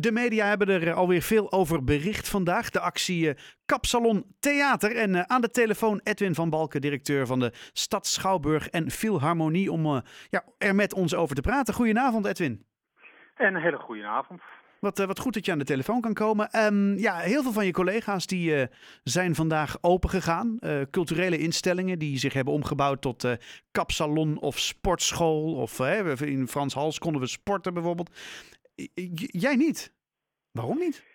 De media hebben er alweer veel over bericht vandaag. De actie Kapsalon Theater. En aan de telefoon Edwin van Balken, directeur van de Stad Schouwburg en Philharmonie, om ja, er met ons over te praten. Goedenavond, Edwin. En een hele goede avond. Wat, wat goed dat je aan de telefoon kan komen. Um, ja, heel veel van je collega's die uh, zijn vandaag open gegaan. Uh, culturele instellingen die zich hebben omgebouwd tot uh, kapsalon of sportschool. Of in Frans Hals konden we sporten bijvoorbeeld. Jij niet. Waarom niet?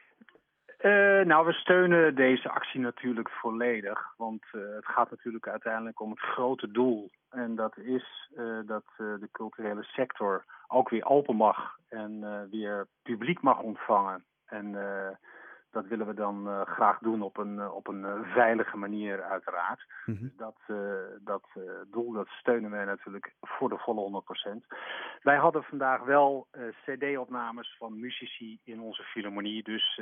nou, we steunen deze actie natuurlijk volledig. Want het gaat natuurlijk uiteindelijk om het grote doel. En dat is dat de culturele sector ook weer open mag en weer publiek mag ontvangen. En dat willen we dan uh, graag doen op een, op een veilige manier uiteraard. Mm -hmm. Dat, dat doel dat steunen wij natuurlijk voor de volle 100%. Wij hadden vandaag wel cd-opnames van muzici in onze filharmonie. Dus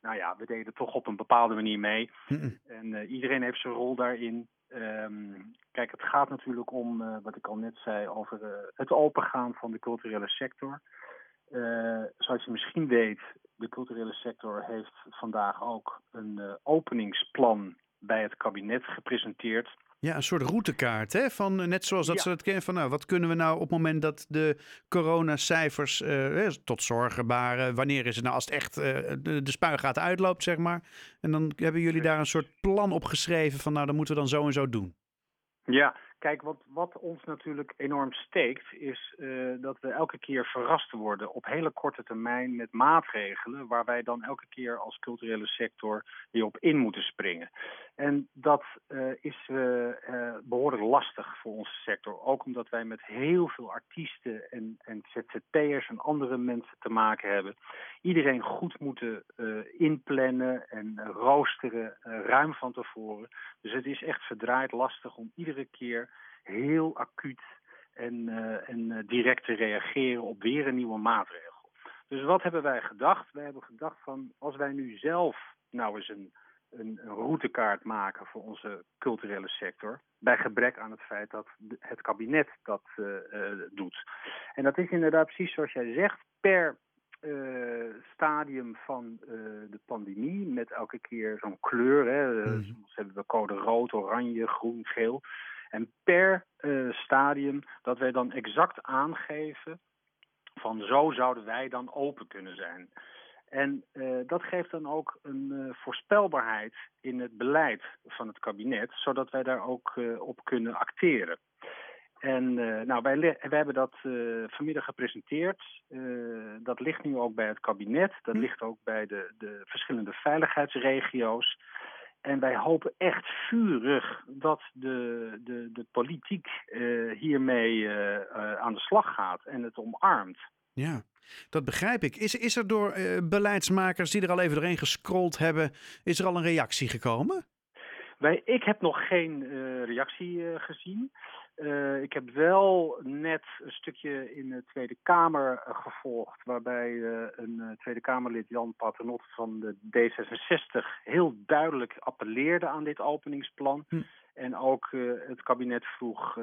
nou ja, we deden toch op een bepaalde manier mee. Mm -hmm. En iedereen heeft zijn rol daarin. Um, kijk, het gaat natuurlijk om, wat ik al net zei, over het opengaan van de culturele sector. Uh, zoals je misschien weet, de culturele sector heeft vandaag ook een openingsplan bij het kabinet gepresenteerd. Ja, een soort routekaart, hè? Van, net zoals dat ja. ze het kennen van, nou, wat kunnen we nou op het moment dat de coronacijfers uh, tot zorgen baren? Wanneer is het nou als het echt uh, de, de spuigaat uitloopt, zeg maar? En dan hebben jullie daar een soort plan op geschreven van, nou, dan moeten we dan zo en zo doen. Ja, Kijk, wat, wat ons natuurlijk enorm steekt, is uh, dat we elke keer verrast worden op hele korte termijn met maatregelen waar wij dan elke keer als culturele sector weer op in moeten springen. En dat uh, is uh, behoorlijk lastig voor onze sector. Ook omdat wij met heel veel artiesten en, en ZZP'ers en andere mensen te maken hebben. Iedereen goed moeten inplannen en roosteren ruim van tevoren. Dus het is echt verdraaid lastig om iedere keer heel acuut en, en direct te reageren op weer een nieuwe maatregel. Dus wat hebben wij gedacht? Wij hebben gedacht van als wij nu zelf nou eens een, een, een routekaart maken voor onze culturele sector, bij gebrek aan het feit dat het kabinet dat uh, doet. En dat is inderdaad precies zoals jij zegt, per uh, stadium van de pandemie. Met elke keer zo'n kleur. Hè. Mm. Soms hebben we code rood, oranje, groen, geel. En per stadium dat wij dan exact aangeven van zo zouden wij dan open kunnen zijn. En uh, dat geeft dan ook een uh, voorspelbaarheid in het beleid van het kabinet, zodat wij daar ook uh, op kunnen acteren. En nou, wij, wij hebben dat vanmiddag gepresenteerd. dat ligt nu ook bij het kabinet. Dat hm. ligt ook bij de, de verschillende veiligheidsregio's. En wij hopen echt vurig dat de, de, de politiek hiermee aan de slag gaat en het omarmt. Ja, dat begrijp ik. Is, is er door beleidsmakers die er al even doorheen gescrolld hebben, is er al een reactie gekomen? Wij, ik heb nog geen reactie gezien. Uh, ik heb wel net een stukje in de Tweede Kamer gevolgd, waarbij een Tweede Kamerlid Jan Paternot van de D66 heel duidelijk appelleerde aan dit openingsplan. Hm. En ook het kabinet vroeg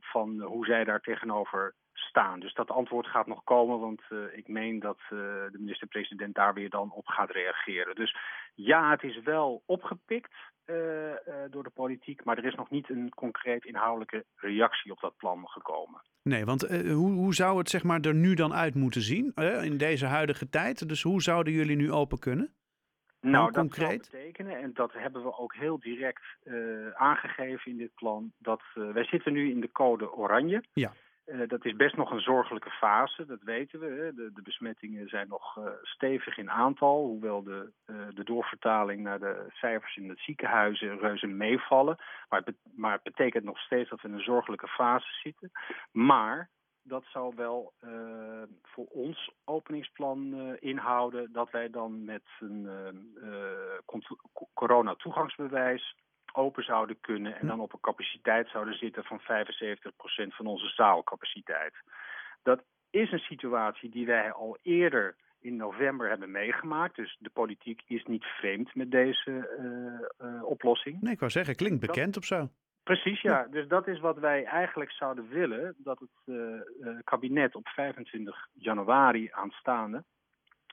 van hoe zij daar tegenover staan. Dus dat antwoord gaat nog komen, want ik meen dat de minister-president daar weer dan op gaat reageren. Dus ja, het is wel opgepikt. Uh, uh, door de politiek, maar er is nog niet een concreet inhoudelijke reactie op dat plan gekomen. Nee, want hoe, hoe zou het zeg maar, er nu dan uit moeten zien in deze huidige tijd? Dus hoe zouden jullie nu open kunnen? Nou, dat zou betekenen, en dat hebben we ook heel direct aangegeven in dit plan, dat wij zitten nu in de code oranje. Ja. Uh, dat is best nog een zorgelijke fase, dat weten we. Hè. De, de, besmettingen zijn nog uh, stevig in aantal, hoewel de, uh, de doorvertaling naar de cijfers in het ziekenhuizen reuze meevallen. Maar het, maar betekent nog steeds dat we in een zorgelijke fase zitten. Maar dat zou wel voor ons openingsplan inhouden dat wij dan met een corona-toegangsbewijs open zouden kunnen en dan op een capaciteit zouden zitten van 75% van onze zaalcapaciteit. Dat is een situatie die wij al eerder in november hebben meegemaakt. Dus de politiek is niet vreemd met deze uh, uh, oplossing. Nee, ik wou zeggen, klinkt bekend dat, of zo. Precies, ja. ja. Dus dat is wat wij eigenlijk zouden willen. Dat het uh, kabinet op 25 januari aanstaande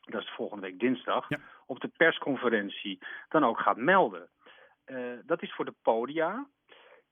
dat is volgende week dinsdag, Ja. op de persconferentie dan ook gaat melden. Eh, dat is voor de podia.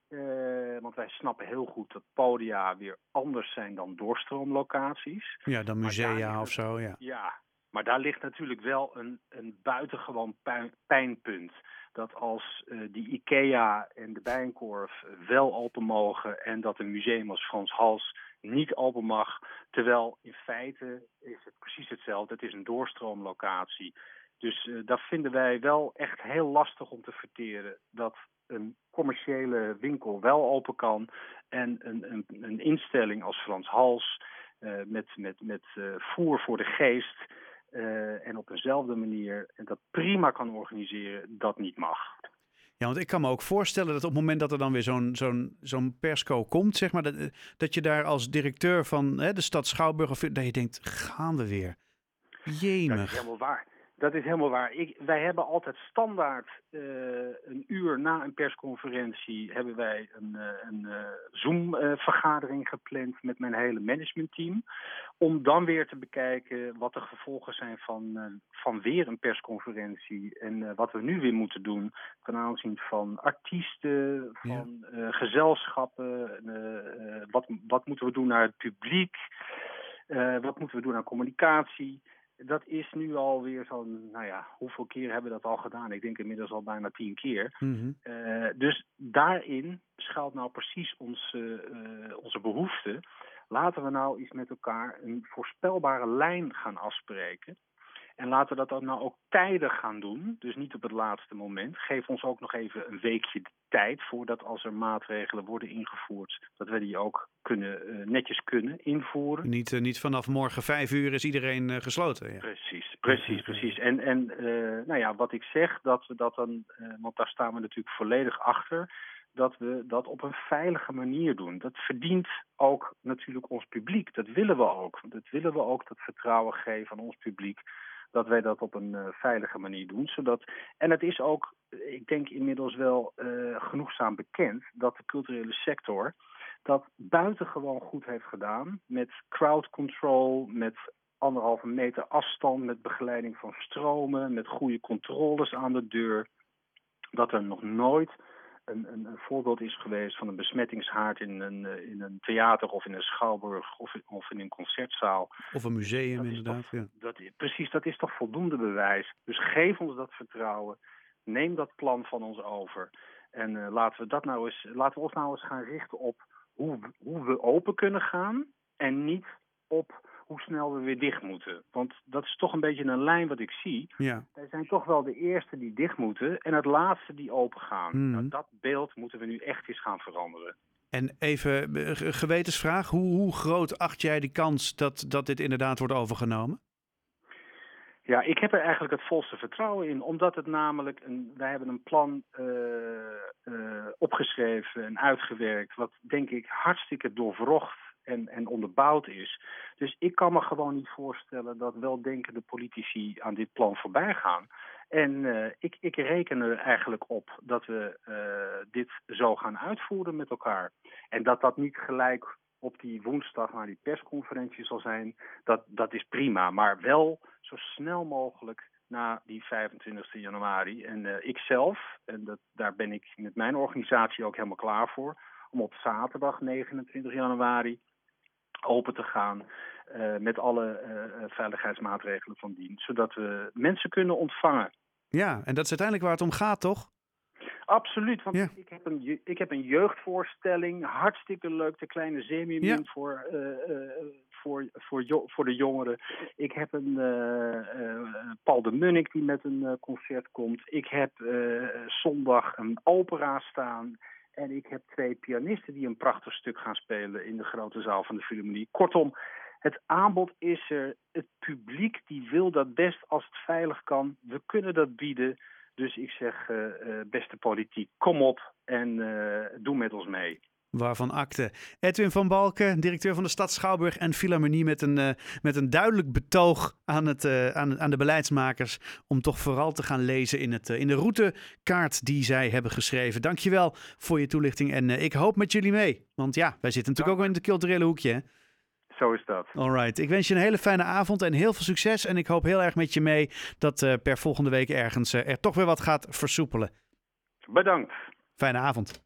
Eh, want wij snappen heel goed dat podia weer anders zijn dan doorstroomlocaties. Ja, dan musea of zo, ja. Ja, maar daar ligt natuurlijk wel een, een buitengewoon pijn- pijnpunt. Dat als eh, die IKEA en de Bijenkorf wel open mogen en dat een museum als Frans Hals niet open mag. Terwijl in feite is het precies hetzelfde. Het is een doorstroomlocatie. Dus eh dat vinden wij wel echt heel lastig om te verteren. Dat een commerciële winkel wel open kan en een, een, een instelling als Frans Hals eh, met, met, met eh, voer voor de geest en op eenzelfde manier en dat prima kan organiseren, dat niet mag. Ja, want ik kan me ook voorstellen dat op het moment dat er dan weer zo'n zo'n zo'n persco komt, zeg maar, dat, dat je daar als directeur van hè, de stad Schouwburg, of, dat je denkt, gaan we weer. Dat is Jemig. helemaal waar. Dat is helemaal waar. Ik, wij hebben altijd standaard eh, een uur na een persconferentie hebben wij een, eh, een eh, Zoom-vergadering gepland met mijn hele managementteam. Om dan weer te bekijken wat de gevolgen zijn van, van weer een persconferentie. En wat we nu weer moeten doen ten aanzien van artiesten, van gezelschappen. wat, wat moeten we doen naar het publiek? Wat moeten we doen aan communicatie? Dat is nu alweer zo'n, nou ja, hoeveel keer hebben we dat al gedaan? Ik denk inmiddels al bijna tien keer. Mhm. Eh, dus daarin schuilt nou precies onze, eh, onze behoefte. Laten we nou eens met elkaar een voorspelbare lijn gaan afspreken. En laten we dat dan nou ook tijdig gaan doen. Dus niet op het laatste moment. Geef ons ook nog even een weekje de tijd voordat als er maatregelen worden ingevoerd, dat we die ook kunnen, eh, netjes kunnen invoeren. Niet, eh, niet vanaf morgen vijf uur is iedereen eh, gesloten. Ja. Precies, precies, precies. En, en nou ja, wat ik zeg, dat we dat dan, want daar staan we natuurlijk volledig achter, dat we dat op een veilige manier doen. Dat verdient ook natuurlijk ons publiek. Dat willen we ook. Dat willen we ook dat vertrouwen geven aan ons publiek. Dat wij dat op een eh, veilige manier doen. Zodat, en het is ook, ik denk inmiddels wel eh, genoegzaam bekend dat de culturele sector dat buitengewoon goed heeft gedaan. Met crowd control, met anderhalve meter afstand, met begeleiding van stromen, met goede controles aan de deur. Dat er nog nooit een, een, een voorbeeld is geweest van een besmettingshaard in een, eh, in een theater of in een schouwburg of, in- of in een concertzaal. Of een museum Dat inderdaad. Ja. Dat, precies, dat is toch voldoende bewijs. Dus geef ons dat vertrouwen. Neem dat plan van ons over. En eh, laten, we dat nou eens, laten we ons nou eens gaan richten op hoe, we- hoe we open kunnen gaan. En niet hoe snel we weer dicht moeten. Want dat is toch een beetje een lijn wat ik zie. Ja. Wij zijn toch wel de eerste die dicht moeten en het laatste die open gaan. Mhm. Nou, dat beeld moeten we nu echt eens gaan veranderen. En even eh, ge- gewetensvraag, hoe, hoe groot acht jij de kans dat, dat dit inderdaad wordt overgenomen? Ja, ik heb er eigenlijk het volste vertrouwen in, omdat het namelijk een, wij hebben een plan eh, eh, opgeschreven en uitgewerkt, wat denk ik hartstikke doorwrocht en, en onderbouwd is. Dus ik kan me gewoon niet voorstellen dat weldenkende politici aan dit plan voorbij gaan. En eh, ik, ik reken er eigenlijk op dat we eh, dit zo gaan uitvoeren met elkaar. En dat dat niet gelijk op die woensdag naar die persconferentie zal zijn, dat, dat is prima. Maar wel zo snel mogelijk na die 25 januari. En eh, ik zelf, en dat, daar ben ik met mijn organisatie ook helemaal klaar voor, om op zaterdag 29 januari open te gaan eh, met alle eh, eh, veiligheidsmaatregelen van dien, zodat we mensen kunnen ontvangen. Ja, en dat is uiteindelijk waar het om gaat, toch? Absoluut, want Ja. ik, heb een, ik heb een jeugdvoorstelling, hartstikke leuk, de kleine zeemeermin voor, eh, voor, voor, jo- voor de jongeren. Ik heb een Paul de Munnik die met een concert komt. Ik heb zondag een opera staan. En ik heb twee pianisten die een prachtig stuk gaan spelen in de grote zaal van de Philharmonie. Kortom, het aanbod is er. Het publiek die wil dat best als het veilig kan. We kunnen dat bieden. Dus ik zeg, eh, eh, beste politiek, kom op en eh, doe met ons mee. Waarvan akte. Edwin van Balken, directeur van de stad Schouwburg en Philharmonie met een, eh, met een duidelijk betoog aan, het, eh, aan, aan de beleidsmakers om toch vooral te gaan lezen in, het, eh, in de routekaart die zij hebben geschreven. Dankjewel voor je toelichting en ik hoop met jullie mee. Want ja, wij zitten natuurlijk ook wel in het culturele hoekje. Hè? Zo is dat. Alright, ik wens je een hele fijne avond en heel veel succes. En ik hoop heel erg met je mee dat per volgende week ergens er toch weer wat gaat versoepelen. Bedankt. Fijne avond.